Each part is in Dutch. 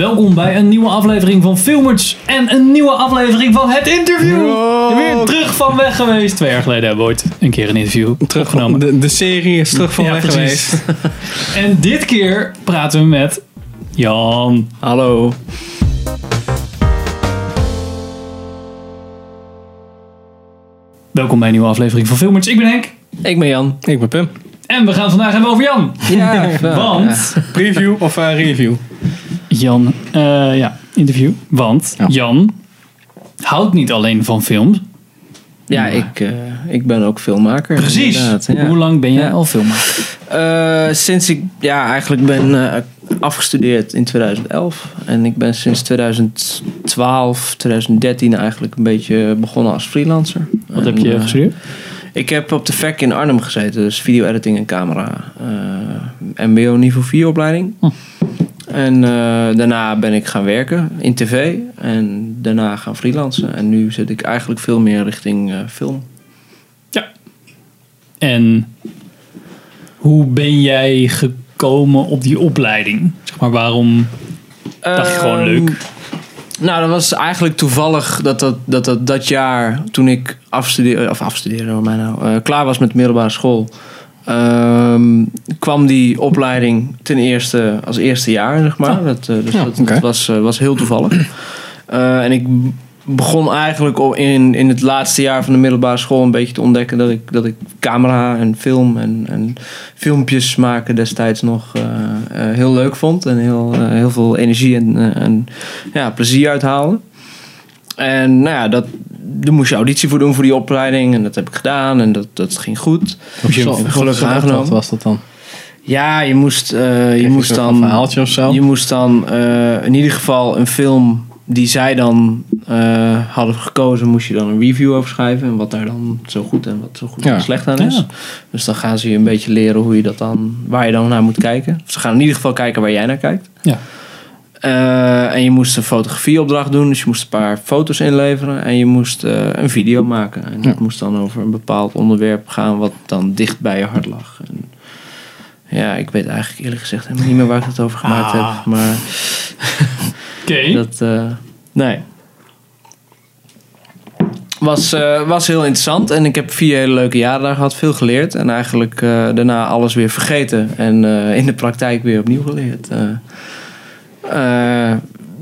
Welkom bij een nieuwe aflevering van Filmers en een nieuwe aflevering van Het Interview. Yo. Weer terug van weg geweest. Twee jaar geleden hebben we ooit een keer een interview teruggenomen. De, de serie is terug van Ja, weg precies. geweest. En dit keer praten we met Jan. Hallo. Welkom bij een nieuwe aflevering van Filmers. Ik ben Henk. Ik ben Jan. Ik ben Pim. En we gaan het vandaag hebben over Jan. Ja, Want, Preview of review? Jan, eh, ja, interview. Want Ja. Jan houdt niet alleen van films. Ja, ik, eh, ik ben ook filmmaker. Precies. ja. Hoe lang ben jij Ja. al filmmaker? Eh, sinds ik ja, eigenlijk ben afgestudeerd in 2011. En ik ben sinds 2012, 2013 eigenlijk een beetje begonnen als freelancer. Wat En, heb je gestudeerd? Ik heb op de VEC in Arnhem gezeten. Dus video editing en camera. MBO niveau 4 opleiding. Hm. En eh, daarna ben ik gaan werken in tv. En daarna gaan freelancen. En nu zit ik eigenlijk veel meer richting eh, film. En hoe ben jij gekomen op die opleiding? Zeg maar, waarom dacht je gewoon Ehm, leuk? Nou, dat was eigenlijk toevallig dat dat, dat, dat, dat jaar toen ik afstudeerde, of afstudeerde door mij nou, eh, klaar was met de middelbare school, ehm, kwam die opleiding ten eerste als eerste jaar, zeg maar. Oh. Dat, eh, dus Ja, dat, was, eh, was heel toevallig. Eh, en ik begon eigenlijk in, in het laatste jaar van de middelbare school een beetje te ontdekken dat ik, dat ik camera en film en, en filmpjes maken destijds nog heel leuk vond. En heel, heel veel energie en, en ja, plezier uithaalde. En nou ja, dat, daar moest je auditie voor doen voor die opleiding. En dat heb ik gedaan en dat, dat ging goed. Je- gelukkig aangenomen. Wat was dat dan? Ja, je moest, eh, je moest een dan... van verhaaltje of zo? Je moest dan eh, in ieder geval een film die zij dan eh, hadden gekozen, moest je dan een review over schrijven. En wat daar dan zo goed en wat zo goed Ja. en slecht aan is. Ja. Dus dan gaan ze je een beetje leren hoe je dat dan, waar je dan naar moet kijken. Ze gaan in ieder geval kijken waar jij naar kijkt. Ja. Eh, en je moest een fotografieopdracht doen, dus je moest een paar foto's inleveren en je moest eh, een video maken. En dat Ja. moest dan over een bepaald onderwerp gaan wat dan dicht bij je hart lag. En ja, ik weet eigenlijk eerlijk gezegd helemaal niet meer waar ik het over gemaakt Ah. heb. Maar Oké. dat, eh, nee. Was, was heel interessant en ik heb vier hele leuke jaren daar gehad, veel geleerd. En eigenlijk daarna alles weer vergeten en in de praktijk weer opnieuw geleerd. Eh,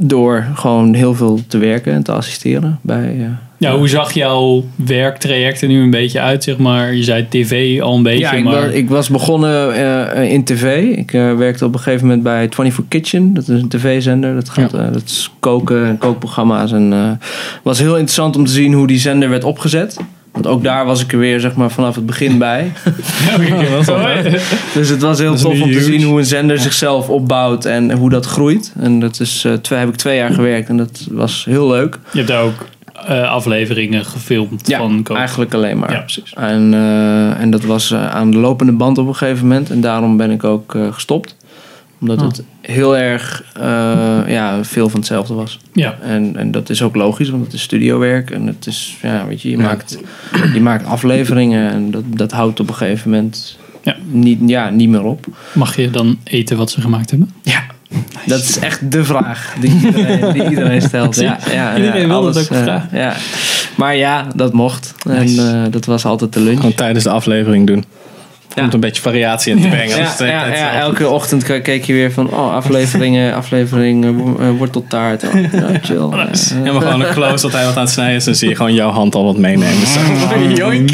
door gewoon heel veel te werken en te assisteren bij... eh, Ja, hoe zag jouw werktraject er nu een beetje uit, zeg maar? Je zei tv al een beetje, ja, ik, maar... was, ik was begonnen eh, in tv. Ik werkte op een gegeven moment bij 24 Kitchen. Dat is een tv-zender. Dat, gaat, dat is koken en kookprogramma's. En eh was heel interessant om te zien hoe die zender werd opgezet. Want ook daar was ik er weer zeg maar, vanaf het begin bij. Dus het was heel tof om te huge. zien hoe een zender zichzelf opbouwt en hoe dat groeit. En dat is, eh, twee, heb ik twee jaar gewerkt en dat was heel leuk. Je hebt daar ook eh, afleveringen gefilmd Ja, van Koop. eigenlijk alleen maar. Ja, precies. En, eh, en dat was aan de lopende band op een gegeven moment. En daarom ben ik ook gestopt. Omdat Ah. het heel erg eh, ja, veel van hetzelfde was. Ja, En, en dat is ook logisch, want het is studiowerk. En het is, ja, weet je, je, Ja. maakt, je maakt afleveringen. En dat, dat houdt op een gegeven moment Ja. niet, ja, niet meer op. mag je dan eten wat ze gemaakt hebben? Ja, dat is echt de vraag die iedereen, die iedereen stelt. Ja, ja, Iedereen ja, wil dat ook eh, vragen. ja. Maar ja, dat mocht. Nice. En eh, dat was altijd de lunch. Gewoon tijdens de aflevering doen. Om Ja. een beetje variatie in te brengen. Ja, het, ja, het- ja, elke ochtend ke- keek je weer van, oh, afleveringen, aflevering, eh, eh, worteltaart. Oh, ja, chill. Nice. Eh, gewoon een close dat hij wat aan het snijden is. Dan zie je gewoon jouw hand al wat meenemen. Zo. Joink.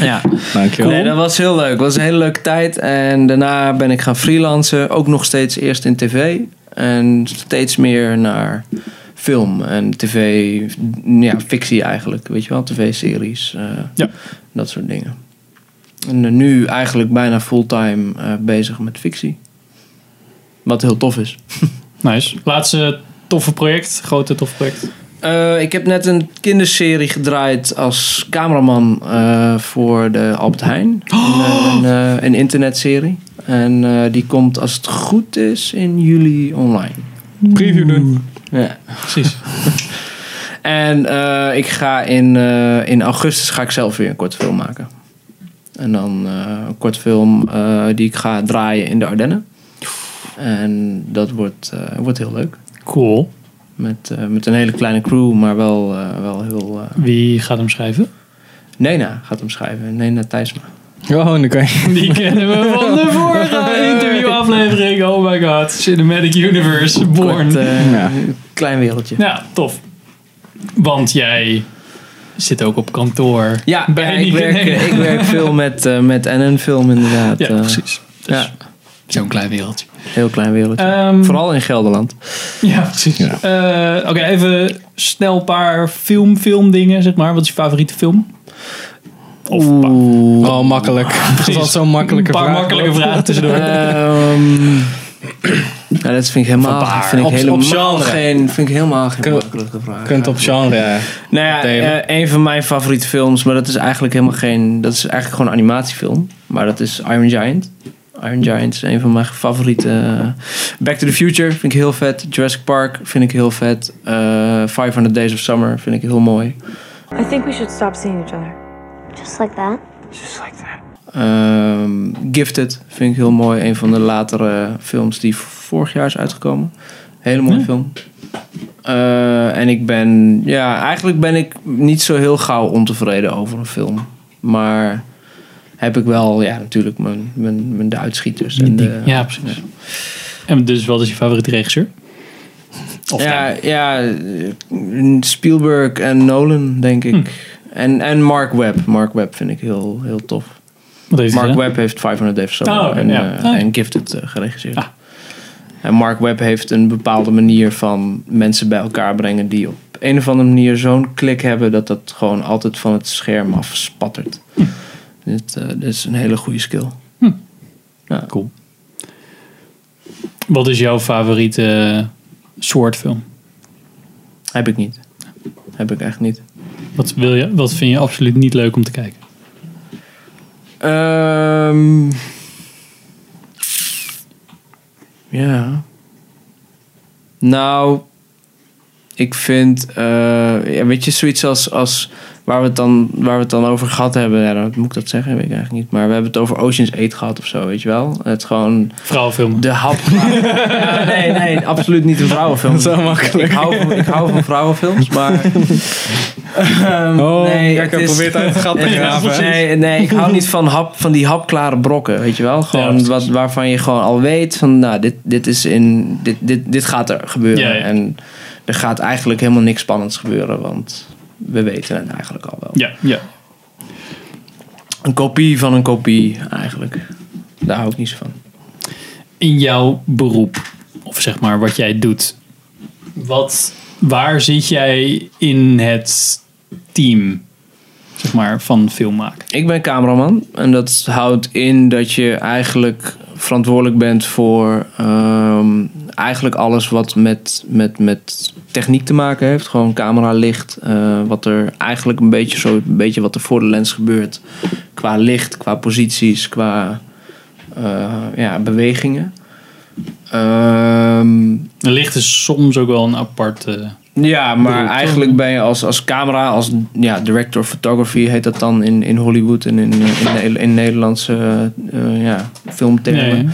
ja. Dankjewel. Nee, dat was heel leuk. Het was een hele leuke tijd. En daarna ben ik gaan freelancen. Ook nog steeds eerst in tv. En steeds meer naar film en tv. Ja, fictie eigenlijk. Weet je wel, tv-series. Ja. Dat soort dingen. En eh, nu eigenlijk bijna fulltime eh, bezig met fictie. Wat heel tof is. Nice. Laatste toffe project, grote toffe project. Eh, ik heb net een kinderserie gedraaid als cameraman voor de Albert Heijn. Een, een, een internetserie. En die komt als het goed is in juli online. Preview doen. Ja. Precies. En ik ga in, in augustus ga ik zelf weer een korte film maken. En dan eh, een korte film eh, die ik ga draaien in de Ardennen. En dat wordt, eh, wordt heel leuk. Cool. Met, eh, met een hele kleine crew, maar wel, eh, wel heel... eh Wie gaat hem schrijven? Nena gaat hem schrijven. Nena Thijsma. Oh, dan kan je... Die kennen we van de vorige interviewaflevering. Oh my god. Cinematic Universe. Born. Kort, Ja. Klein wereldje. Ja, tof. Want jij zit ook op kantoor. Ja, Bij ja, ik, werk, ik werk veel met, eh, met NN Film inderdaad. Ja, eh. precies. Dus Ja, Zo'n klein wereldje. heel klein wereldje. Ehm, Vooral in Gelderland. Ja, precies. Ja. Eh, Oké, even snel een paar film, filmdingen, zeg maar. Wat is je favoriete film? Of een paar, Oh, makkelijk. Dat is al zo'n een makkelijke paar vraag. makkelijke vragen tussendoor. Ehm ja, dat vind ik helemaal, vind ik Op- helemaal op genre. geen, vind ik helemaal geen Kun- makkelijke vraag. Je kunt op genre Nou ja, eh, een van mijn favoriete films, maar dat is eigenlijk helemaal geen. Dat is eigenlijk gewoon een animatiefilm. Maar dat is Iron Giant. Iron Giant is een van mijn favoriete. eh, Back to the Future vind ik heel vet. Jurassic Park vind ik heel vet. Eh 500 Days of Summer vind ik heel mooi. I think we should stop seeing each other. Just like that? Ehm, Gifted vind ik heel mooi. Een van de latere films die vorig jaar is uitgekomen. Hele mooie Ja. film. Eh, en ik ben, ja, eigenlijk ben ik niet zo heel gauw ontevreden over een film. Maar heb ik wel, ja, natuurlijk mijn, mijn, mijn de uitschieters. En de, ja, precies. En dus wat is je favoriete regisseur? Of ja, ja, Spielberg en Nolan, denk ik. Hm. En, en Mark Webb. Mark Webb vind ik heel, heel tof. Mark gedaan? Webb heeft 500 Days of Summer Oh, en, ja. eh, Ah. en Gifted eh, geregisseerd. Ah. En Mark Webb heeft een bepaalde manier van mensen bij elkaar brengen die op een of andere manier zo'n klik hebben dat dat gewoon altijd van het scherm af spattert. Hm. Dit, eh, dit is een hele goede skill. Ja. Cool. Wat is jouw favoriete soort film? Heb ik niet. Heb ik echt niet. Wat, wil je, wat vind je absoluut niet leuk om te kijken? Ehm ja. Nou, ik vind, eh, ja, weet je, zoiets als, als waar, we het dan, waar we het dan over gehad hebben, ja, dan moet ik dat zeggen, weet ik eigenlijk niet. Maar we hebben het over Ocean's 8 gehad of zo, weet je wel. Het gewoon Vrouwenfilm. de hap. ja, nee, nee, absoluut niet een vrouwenfilm. Zo makkelijk. Ik hou van, ik hou van vrouwenfilms, maar. Ehm, Oh, nee, is- probeert uit het gat te graven. Nee, nee, ik hou niet van, hap, van die hapklare brokken, weet je wel. Gewoon wat, waarvan je gewoon al weet van, nou, dit, dit, is in, dit, dit, dit gaat er gebeuren. Ja, ja. En er gaat eigenlijk helemaal niks spannends gebeuren, want we weten het eigenlijk al wel. Ja, ja. Een kopie van een kopie, eigenlijk. Daar hou ik niet zo van. In jouw beroep, of zeg maar wat jij doet, wat, waar zit jij in het team zeg maar, van filmmaken? Ik ben cameraman en dat houdt in dat je eigenlijk verantwoordelijk bent voor ehm, eigenlijk alles wat met, met, met techniek te maken heeft. Gewoon camera, licht, eh, wat er eigenlijk een beetje zo, een beetje wat er voor de lens gebeurt. Qua licht, qua posities, qua eh, ja, bewegingen. Ehm, Licht is soms ook wel een aparte. ja, maar beroep, eigenlijk ben je als, als camera, als ja, director of photography heet dat dan in, in Hollywood en in, in, in, in Nederlandse eh, ja, filmtermen. Nee,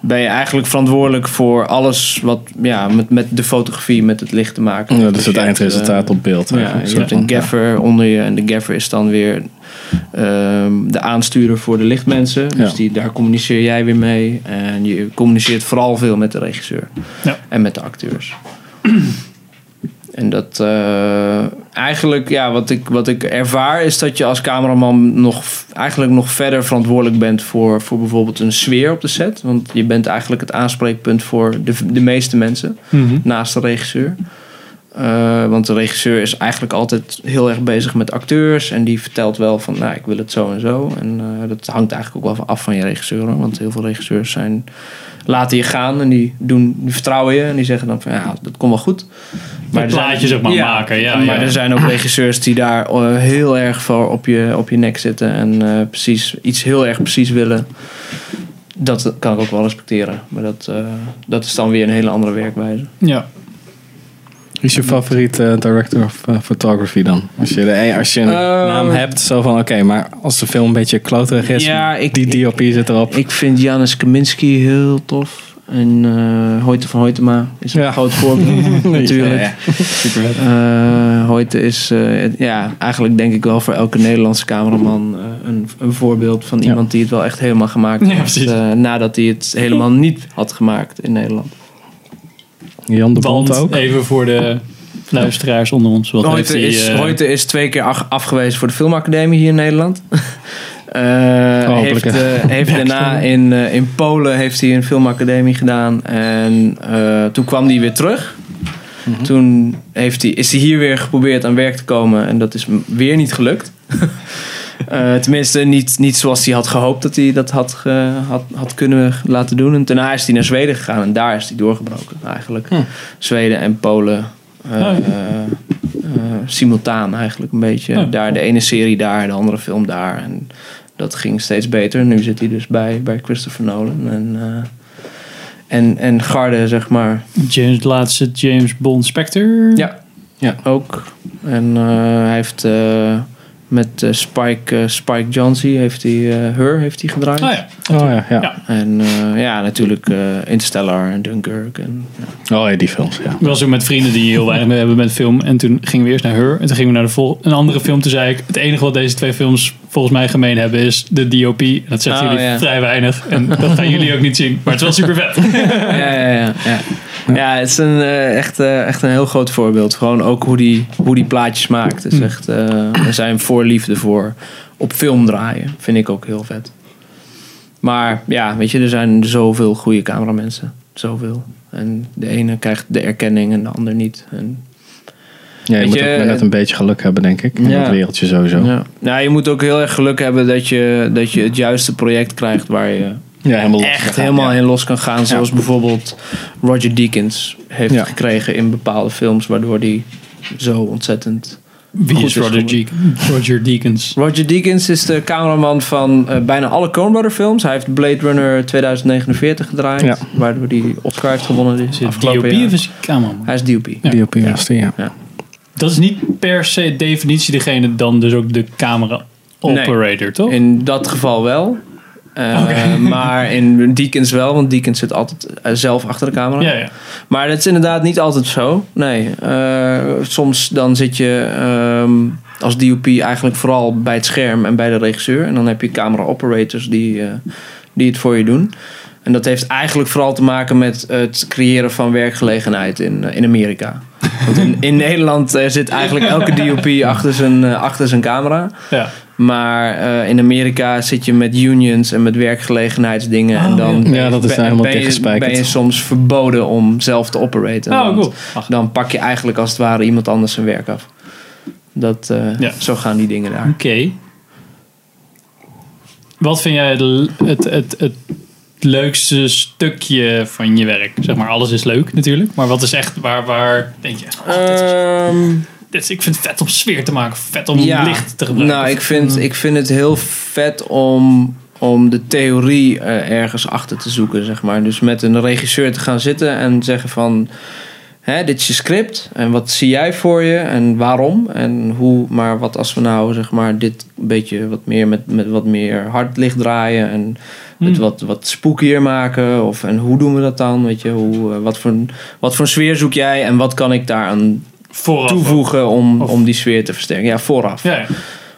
Ben je eigenlijk verantwoordelijk voor alles wat ja, met, met de fotografie, met het licht te maken Ja, dus het eindresultaat eh, op beeld. ja, eigenlijk. je hebt een gaffer onder je en de gaffer is dan weer ehm, de aansturer voor de lichtmensen. Dus Ja. die, daar communiceer jij weer mee. En je communiceert vooral veel met de regisseur Ja. en met de acteurs. En dat eh, eigenlijk, ja, wat ik, wat ik ervaar is dat je als cameraman nog, eigenlijk nog verder verantwoordelijk bent voor, voor bijvoorbeeld een sfeer op de set. Want je bent eigenlijk het aanspreekpunt voor de, de meeste mensen. Mhm. naast de regisseur. Eh, want de regisseur is eigenlijk altijd heel erg bezig met acteurs. En die vertelt wel van, nou, ik wil het zo en zo. En eh, dat hangt eigenlijk ook wel af van je regisseur. hoor. Want heel veel regisseurs zijn, laten je gaan en die, doen, die vertrouwen je. En die zeggen dan van, ja, dat komt wel goed. Maar er plaatje zijn- zeg maar maken. Ja, maar ja. er zijn ook regisseurs die daar eh, heel erg voor op je, op je nek zitten. En eh, precies, iets heel erg precies willen. Dat kan ik ook wel respecteren. Maar dat, eh, dat is dan weer een hele andere werkwijze. ja. Wie is je favoriet eh, director of eh, photography dan? Als je, de, als je een Ehm, naam hebt, zo van oké, maar als de film een beetje kloterig is, Ja, ik- die DOP zit erop. Ik vind Janis Kaminski heel tof. En eh Hoyte van Hoytema is een Ja. groot voorbeeld natuurlijk. Ja, Super. Eh Hoyte is eh, ja, eigenlijk denk ik wel voor elke Nederlandse cameraman eh, een, een voorbeeld van iemand die het wel echt helemaal gemaakt heeft. eh, nadat hij het helemaal niet had gemaakt in Nederland. Jan de Bond Want ook. even voor de luisteraars onder ons. Wat Hoyte hij, is, eh, Hoyte is twee keer afgewezen voor de filmacademie hier in Nederland. Eh, Hopelijk, heeft, eh, heeft daarna in, eh, in Polen heeft hij een filmacademie gedaan. En eh, toen kwam hij weer terug. Mhm. Toen heeft hij, is hij hier weer geprobeerd aan werk te komen. En dat is weer niet gelukt. Eh, tenminste, niet, niet zoals hij had gehoopt dat hij dat had, ge- had, had kunnen laten doen. En daarna is hij naar Zweden gegaan. En daar is hij doorgebroken eigenlijk. Hm. Zweden en Polen. eh, Oh, eh, simultaan eigenlijk een beetje. Oh, daar de ene serie daar, de andere film daar. En dat ging steeds beter. Nu zit hij dus bij, bij Christopher Nolan. En, en, en Garde, zeg maar. James, laatste James Bond Spectre. Ja, ja ook. En hij heeft met eh, Spike, eh, Spike Jonze heeft hij uh, Her heeft hij gedraaid. Ah ja. Oh ja, ja. Ja. En eh, ja, natuurlijk eh, Interstellar en Dunkirk. En, ja. Oh ja, die films, ja. Ik was ook met vrienden die heel weinig mee hebben met film. En toen gingen we eerst naar Her. En toen gingen we naar de vol een andere film. Toen zei ik, het enige wat deze twee films volgens mij gemeen hebben is de DOP. En dat zegt Oh, jullie ja. vrij weinig. En dat gaan jullie ook niet zien. Maar het is wel super vet. ja, ja, ja, ja. Ja, het is een, eh, echt, eh, echt een heel groot voorbeeld. Gewoon ook hoe die, hoe die plaatjes maakt. Het is echt eh, zijn voorliefde voor op film draaien. Vind ik ook heel vet. Maar ja, weet je, er zijn zoveel goede cameramensen. Zoveel. En de ene krijgt de erkenning en de ander niet. En, Ja, je moet ook net een beetje geluk hebben, denk ik. In Ja. dat wereldje sowieso. Ja, ja. Nou, je moet ook heel erg geluk hebben dat je, dat je het juiste project krijgt waar je helemaal los echt helemaal ja. in los kan gaan. Zoals bijvoorbeeld Roger Deakins heeft Ja. gekregen in bepaalde films, waardoor die zo ontzettend. Wie Goed is is Roger. Deak- Roger Deakins? Roger Deakins is de cameraman van eh, bijna alle Coen Brother films. Hij heeft Blade Runner 2049 gedraaid, Ja. waardoor hij Oscar heeft gewonnen Is het DOP jaar. of is het cameraman? Hij is DOP. Ja. Was die, ja. Dat is niet per se definitie degene dan dus ook de camera operator, toch? In dat geval wel. Eh, Maar in Deakins wel, want Deakins zit altijd eh, zelf achter de camera. Ja, ja. Maar dat is inderdaad niet altijd zo. Nee. Eh, soms dan zit je ehm, als DOP eigenlijk vooral bij het scherm en bij de regisseur. En dan heb je camera operators die, die het voor je doen. En dat heeft eigenlijk vooral te maken met het creëren van werkgelegenheid in, in Amerika. Want in, in Nederland zit eigenlijk elke DOP achter zijn, achter zijn camera. ja. Maar eh, in Amerika zit je met unions en met werkgelegenheidsdingen. en Oh, dan ja. ben je- Ja, dat is helemaal ben je, ben je soms verboden om zelf te operaten. Oh, cool. Dan pak je eigenlijk als het ware iemand anders zijn werk af. Dat, eh, Ja. Zo gaan die dingen daar. Oké. Wat vind jij het, het, het, het leukste stukje van je werk? Zeg maar, alles is leuk natuurlijk. Maar wat is echt waar, waar denk je, oh, is- ik vind het vet om sfeer te maken. Vet om Ja. licht te gebruiken. nou, ik vind, ik vind het heel vet om, om de theorie eh, ergens achter te zoeken, zeg maar. Dus met een regisseur te gaan zitten en zeggen van... Hè, dit is je script en wat zie jij voor je en waarom en hoe, maar wat als we nou zeg maar dit een beetje wat meer met, met wat meer hard licht draaien en het Hmm. wat, wat spookier maken of en hoe doen we dat dan, weet je, hoe, eh, wat, voor, wat voor sfeer zoek jij en wat kan ik daaraan Vooraf. toevoegen om, Of- om die sfeer te versterken, ja vooraf. Ja, ja.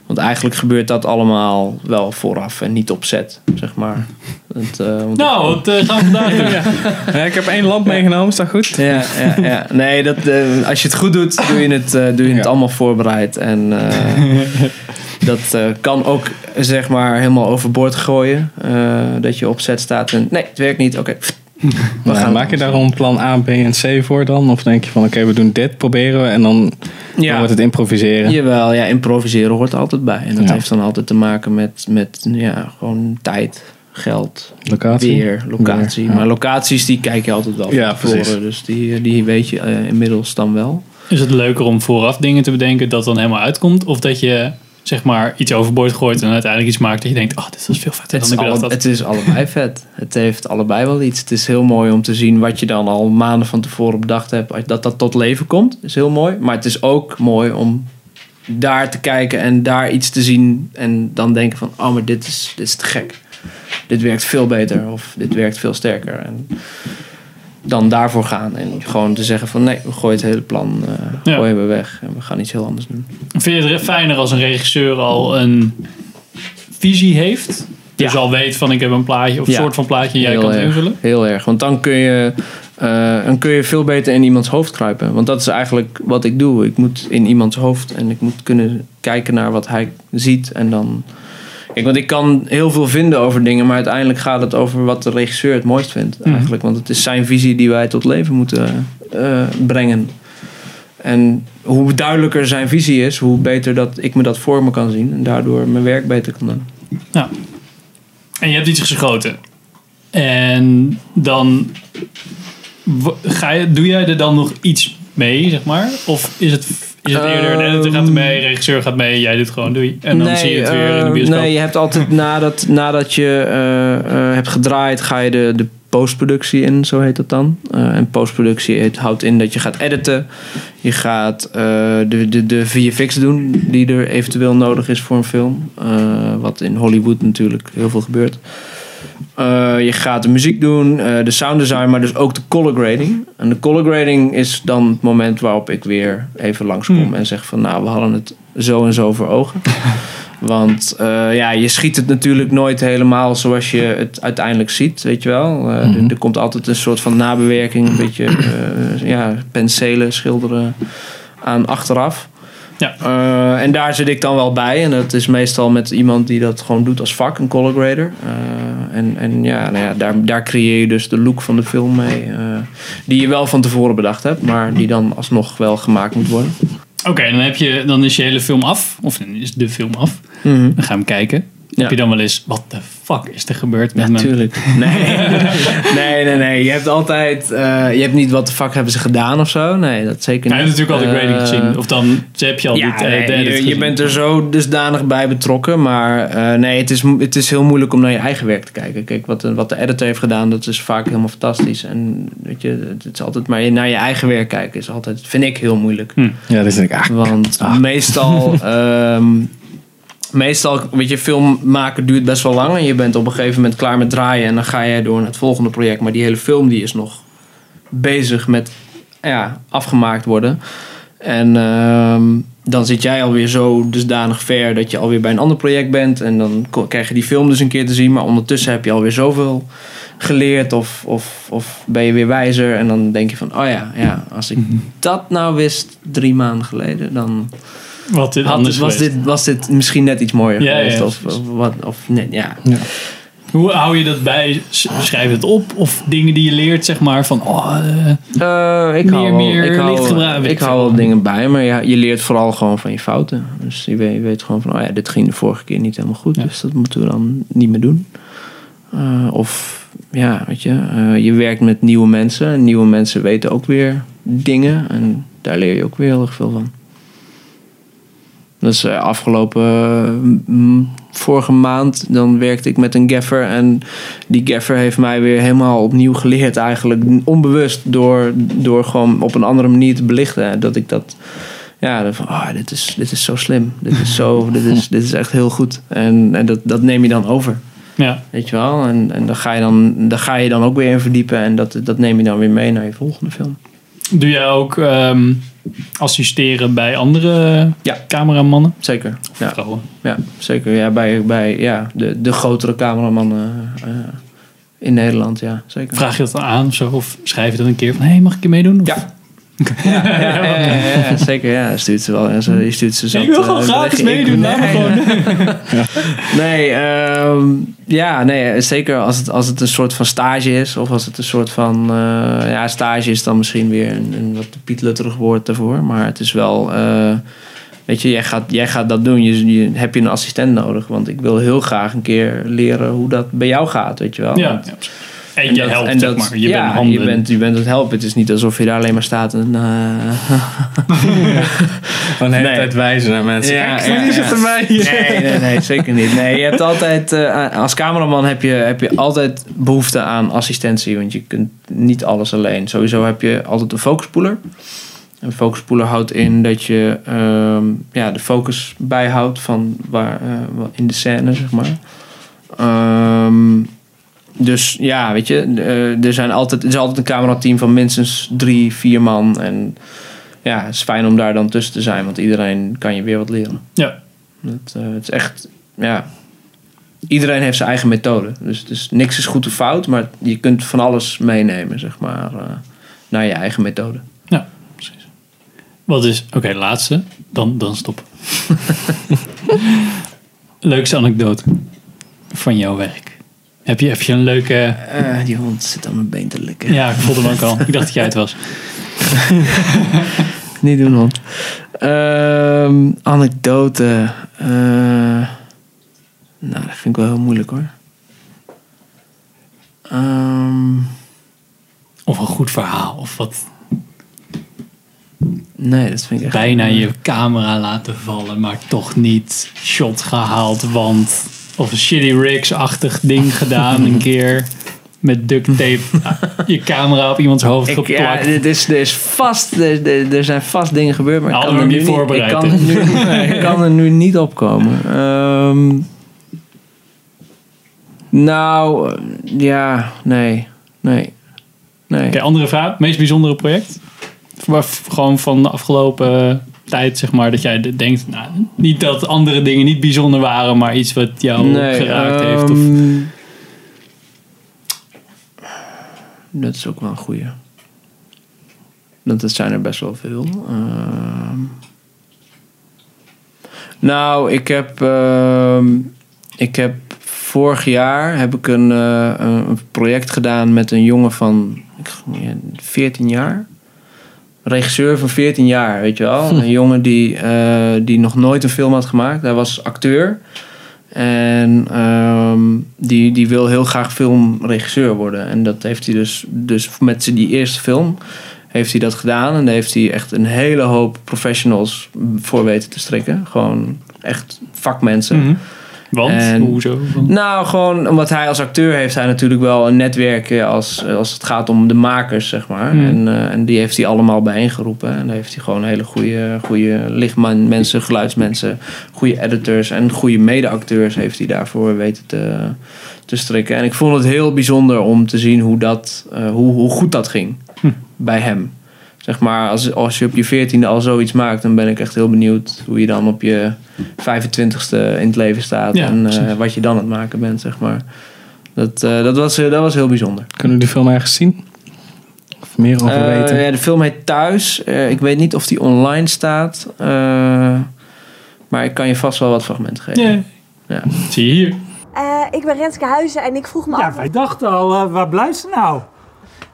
Want eigenlijk gebeurt dat allemaal wel vooraf en niet op set, zeg maar. Het, eh, want Nou, wat eh, gaan we vandaag doen? Ja, ik heb één lamp meegenomen, is dat goed? Ja, ja, ja. Nee, dat, eh, als je het goed doet, doe je het, eh, doe je het allemaal voorbereid. En eh, dat eh, kan ook, zeg maar, helemaal overboord gooien. Eh, dat je op set staat en nee, het werkt niet. Oké, we Maar gaan maak je daar een plan A, B en C voor dan? Of denk je van oké, we doen dit, proberen we en dan, dan wordt het improviseren? jawel, ja, improviseren hoort er altijd bij. En dat Ja. heeft dan altijd te maken met, met ja, gewoon tijd, geld, Locatie? weer, locatie. Weer, ja. Maar locaties, die kijk je altijd wel van Ja, tevoren. Dus die, die weet je eh, inmiddels dan wel. Is het leuker om vooraf dingen te bedenken dat dan helemaal uitkomt? Of dat je zeg maar iets overboord gooit en uiteindelijk iets maakt dat je denkt, oh, dit was veel vetter Het dan ik had. het is allebei vet. Het heeft allebei wel iets. Het is heel mooi om te zien wat je dan al maanden van tevoren bedacht hebt. Dat dat tot leven komt, is heel mooi. Maar het is ook mooi om daar te kijken en daar iets te zien. En dan denken van, oh, maar dit is, dit is te gek. dit werkt veel beter of dit werkt veel sterker. En dan daarvoor gaan en gewoon te zeggen van nee, we gooien het hele plan, eh Ja. gooien we weg en we gaan iets heel anders doen. Vind je het fijner als een regisseur al een visie heeft? Dus Ja. al weet van ik heb een plaatje of een Ja. soort van plaatje en jij Heel kan het erg, invullen? Heel erg, want dan kun, je, eh, dan kun je veel beter in iemands hoofd kruipen. Want dat is eigenlijk wat ik doe. Ik moet in iemands hoofd en ik moet kunnen kijken naar wat hij ziet en dan... Kijk, want ik kan heel veel vinden over dingen, maar uiteindelijk gaat het over wat de regisseur het mooist vindt Mhm. eigenlijk. Want het is zijn visie die wij tot leven moeten eh, brengen. En hoe duidelijker zijn visie is, hoe beter dat ik me dat voor me kan zien en daardoor mijn werk beter kan doen. En je hebt iets geschoten. En dan ga je, doe jij er dan nog iets mee, zeg maar? Of is het, eerder, de editor gaat mee, regisseur gaat mee, jij doet gewoon doei. En dan zie je het weer in de eh, bioscoop. Nee, je hebt altijd nadat, nadat je eh, eh, hebt gedraaid, ga je de, de postproductie in, zo heet dat dan. En postproductie het houdt in dat je gaat editen. Je gaat eh, de, de, de VFX doen die er eventueel nodig is voor een film. Wat in Hollywood natuurlijk heel veel gebeurt. Eh, je gaat de muziek doen, eh, de sound design, maar dus ook de color grading. En de color grading is dan het moment waarop ik weer even langskom Hmm. en zeg van nou, we hadden het zo en zo voor ogen. Want eh, ja, je schiet het natuurlijk nooit helemaal zoals je het uiteindelijk ziet, weet je wel. Eh, er, er komt altijd een soort van nabewerking, een beetje ja, penselen, schilderen aan achteraf. Ja. Eh, en daar zit ik dan wel bij. En dat is meestal met iemand die dat gewoon doet als vak, een color grader. Eh, en en ja, nou ja daar, daar creëer je dus de look van de film mee. eh, die je wel van tevoren bedacht hebt, maar die dan alsnog wel gemaakt moet worden. Oké, dan, heb je, dan is je hele film af. Of dan is de film af. Dan ga je hem kijken. Ja. Heb je dan wel eens, wat de fuck is er gebeurd met me? Natuurlijk. Nee. nee, nee, nee. Je hebt altijd. eh, je hebt niet wat de fuck hebben ze gedaan of zo. Nee, dat zeker Hij niet. heeft natuurlijk al de grading Eh, gezien. Of dan heb je al ja, dit, eh, nee, de edit je, je bent er zo dusdanig bij betrokken. Maar eh, nee, het is, het is heel moeilijk om naar je eigen werk te kijken. Kijk, wat, de- wat de editor heeft gedaan, dat is vaak helemaal fantastisch. En weet je, het is altijd maar naar je eigen werk kijken is altijd, vind ik heel moeilijk. Ja, dat is ik. Ah, Want meestal, ehm, meestal, weet je, film maken duurt best wel lang. En je bent op een gegeven moment klaar met draaien. En dan ga jij door naar het volgende project. Maar die hele film die is nog bezig met ja, afgemaakt worden. En ehm, dan zit jij alweer zo dusdanig ver dat je alweer bij een ander project bent. En dan krijg je die film dus een keer te zien. Maar ondertussen heb je alweer zoveel geleerd of, of, of ben je weer wijzer. En dan denk je van, oh ja, ja als ik dat nou wist drie maanden geleden, dan Wat dit had, anders was, geweest. dit, was dit misschien net iets mooier Ja, geweest. ja, of, of, wat, of nee, ja. Hoe hou je dat bij? Schrijf het op? Of dingen die je leert, zeg maar, van... Oh, eh, Eh, ik Meer- hou, wel- meer ik hou, licht gebruiken, weet Ik ik hou veel. wel dingen bij, maar ja, je leert vooral gewoon van je fouten. Dus je weet, je weet gewoon van, oh ja, dit ging de vorige keer niet helemaal goed, Ja. dus dat moeten we dan niet meer doen. Eh, of ja, weet je, eh, je werkt met nieuwe mensen en nieuwe mensen weten ook weer dingen en daar leer je ook weer heel erg veel van. Dus afgelopen eh, vorige maand dan werkte ik met een gaffer en die gaffer heeft mij weer helemaal opnieuw geleerd eigenlijk onbewust door, door gewoon op een andere manier te belichten dat ik dat ja van ah dit is dit is zo slim dit is zo dit is dit is echt heel goed. En, en dat, dat neem je dan over. Ja. weet je wel? En, en daar ga je dan daar ga je dan ook weer in verdiepen en dat, dat neem je dan weer mee naar je volgende film. Doe jij ook ehm, assisteren bij andere Ja. cameramannen? zeker ja, Vrouwen. ja zeker ja bij, bij ja, de, de grotere cameramannen eh, in Nederland ja zeker Vraag je dat dan aan of zo? Of schrijf je dat een keer van... Hé, hey, mag ik je meedoen? Of- Ja. Ja, zeker. Ja, stuurt ze wel. Je stuurt ze zo. Ik wil gewoon gratis meedoen. Gewoon. Nee, ehm, ja, nee, zeker als het, als het een soort van stage is. Of als het een soort van... eh, ja, stage is dan misschien weer een, een wat pietlutterig woord daarvoor. Maar het is wel... eh, weet je, jij gaat, jij gaat dat doen. Je, je, heb je een assistent nodig? Want ik wil heel graag een keer leren hoe dat bij jou gaat, weet je wel. Ja. Want- ja. En je dat- helpt, en zeg maar. Je ja, bent handen. Je bent, je bent het helpen. Het is niet alsof je daar alleen maar staat en... eh, Gewoon de hele Nee. tijd wijzen naar mensen. Ja, Kijk, ja, ja. zit erbij. Nee, nee, nee, zeker niet. Nee, je hebt altijd, eh, als cameraman heb je, heb je altijd behoefte aan assistentie, want je kunt niet alles alleen. Sowieso heb je altijd een focuspoeler. Een focuspoeler houdt in dat je ehm, ja, de focus bijhoudt van waar, eh, in de scène, zeg maar. Ehm, dus ja, weet je, eh, er, zijn altijd, er is altijd een camerateam van minstens drie, vier man. En ja, het is fijn om daar dan tussen te zijn, want iedereen kan je weer wat leren. Ja. Het, eh, het is echt, ja. Iedereen heeft zijn eigen methode. Dus, dus niks is goed of fout, maar je kunt van alles meenemen, zeg maar, eh, naar je eigen methode. Ja, precies. Wat is, oké, laatste, dan, dan stop. Leukste anekdote van jouw werk. Heb je, heb je een leuke... Eh, die hond zit aan mijn been te likken. Ja, ik voelde hem ook al. Ik dacht dat jij het was. Niet doen, hond. Ehm, anekdote. eh, nou, dat vind ik wel heel moeilijk hoor. Ehm, Of een goed verhaal. Of wat nee, dat vind ik echt... bijna je camera laten vallen, maar toch niet shot gehaald, want... Of een shitty rigs-achtig ding gedaan een keer. Met duct tape je camera op iemands hoofd Ik, geplakt. ja, dit is, er, is vast, er, zijn vast dingen gebeurd, maar ik kan, er nu niet ik, kan er nu, ik kan er nu niet op komen. Ehm, nou, ja, nee, nee, nee. Oké, andere vraag. Meest bijzondere project? Waar- Gewoon van de afgelopen tijd, zeg maar, dat jij de- denkt, nou, niet dat andere dingen niet bijzonder waren, maar iets wat jou geraakt heeft. Of, ehm, Dat is ook wel een goeie. Dat dat zijn er best wel veel. Ehm, nou, ik heb, ehm, ik heb vorig jaar heb ik een, eh, een project gedaan met een jongen van ik, ja, 14 jaar. Regisseur van 14 jaar, weet je wel. Een jongen die, eh, die nog nooit een film had gemaakt. Hij was acteur. En ehm, die, die wil heel graag filmregisseur worden. En dat heeft hij dus, dus met zijn- die eerste film heeft hij dat gedaan. En daar heeft hij echt een hele hoop professionals voor weten te strikken. Gewoon echt vakmensen. Mhm. Want, En- hoezo? Nou, gewoon omdat hij als acteur heeft hij natuurlijk wel een netwerk eh, als, als het gaat om de makers, zeg maar. Hmm. En, eh, en die heeft hij allemaal bijeengeroepen. En daar heeft hij gewoon hele goede, goede lichtmensen, geluidsmensen, goede editors en goede mede-acteurs heeft hij daarvoor weten te, te strikken. En ik vond het heel bijzonder om te zien hoe, dat, eh, hoe, hoe goed dat ging Hm. bij hem. Zeg maar, als, als je op je veertiende al zoiets maakt, dan ben ik echt heel benieuwd hoe je dan op je 25ste in het leven staat. Ja, en eh, wat je dan aan het maken bent, zeg maar. Dat, eh, dat, was, eh, dat was heel bijzonder. Kunnen we die film ergens zien? Of meer over Eh, weten? ja, de film heet Thuis. Eh, ik weet niet of die online staat. eh, maar ik kan je vast wel wat fragmenten geven. Ja. Ja. Zie je hier. Eh, ik ben Renske Huizen en ik vroeg me Ja, af... wij dachten al, waar blijft ze nou?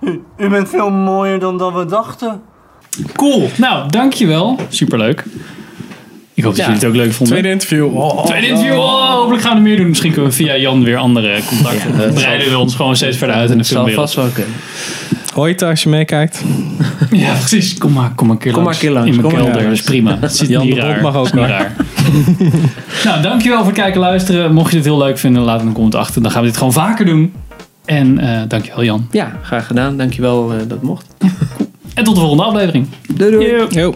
U, u bent veel mooier dan dat we dachten. Cool. Nou, dankjewel. Superleuk. Ik hoop dat Ja. jullie het ook leuk vonden. Tweede interview. Oh. Tweede interview. Oh, hopelijk gaan we er meer doen. Misschien kunnen we via Jan weer andere contacten. Ja, Dan breiden we ons gewoon steeds verder uit in de Dat zal filmwereld. vast wel kunnen. Ooit als je meekijkt. Ja, precies. Kom maar, kom maar een keer Kom langs. maar een keer langs. In mijn Kom maar. kelder. Dat is prima. Dat is Jan niet de Bond raar. mag ook niet maar. raar. nou, dankjewel voor het kijken en luisteren. Mocht je dit heel leuk vinden, laat een comment achter. Dan gaan we dit gewoon vaker doen. En eh dankjewel Jan. Ja, graag gedaan. Dankjewel eh dat het mocht. En tot de volgende aflevering. Doei doei. Yo. Yo.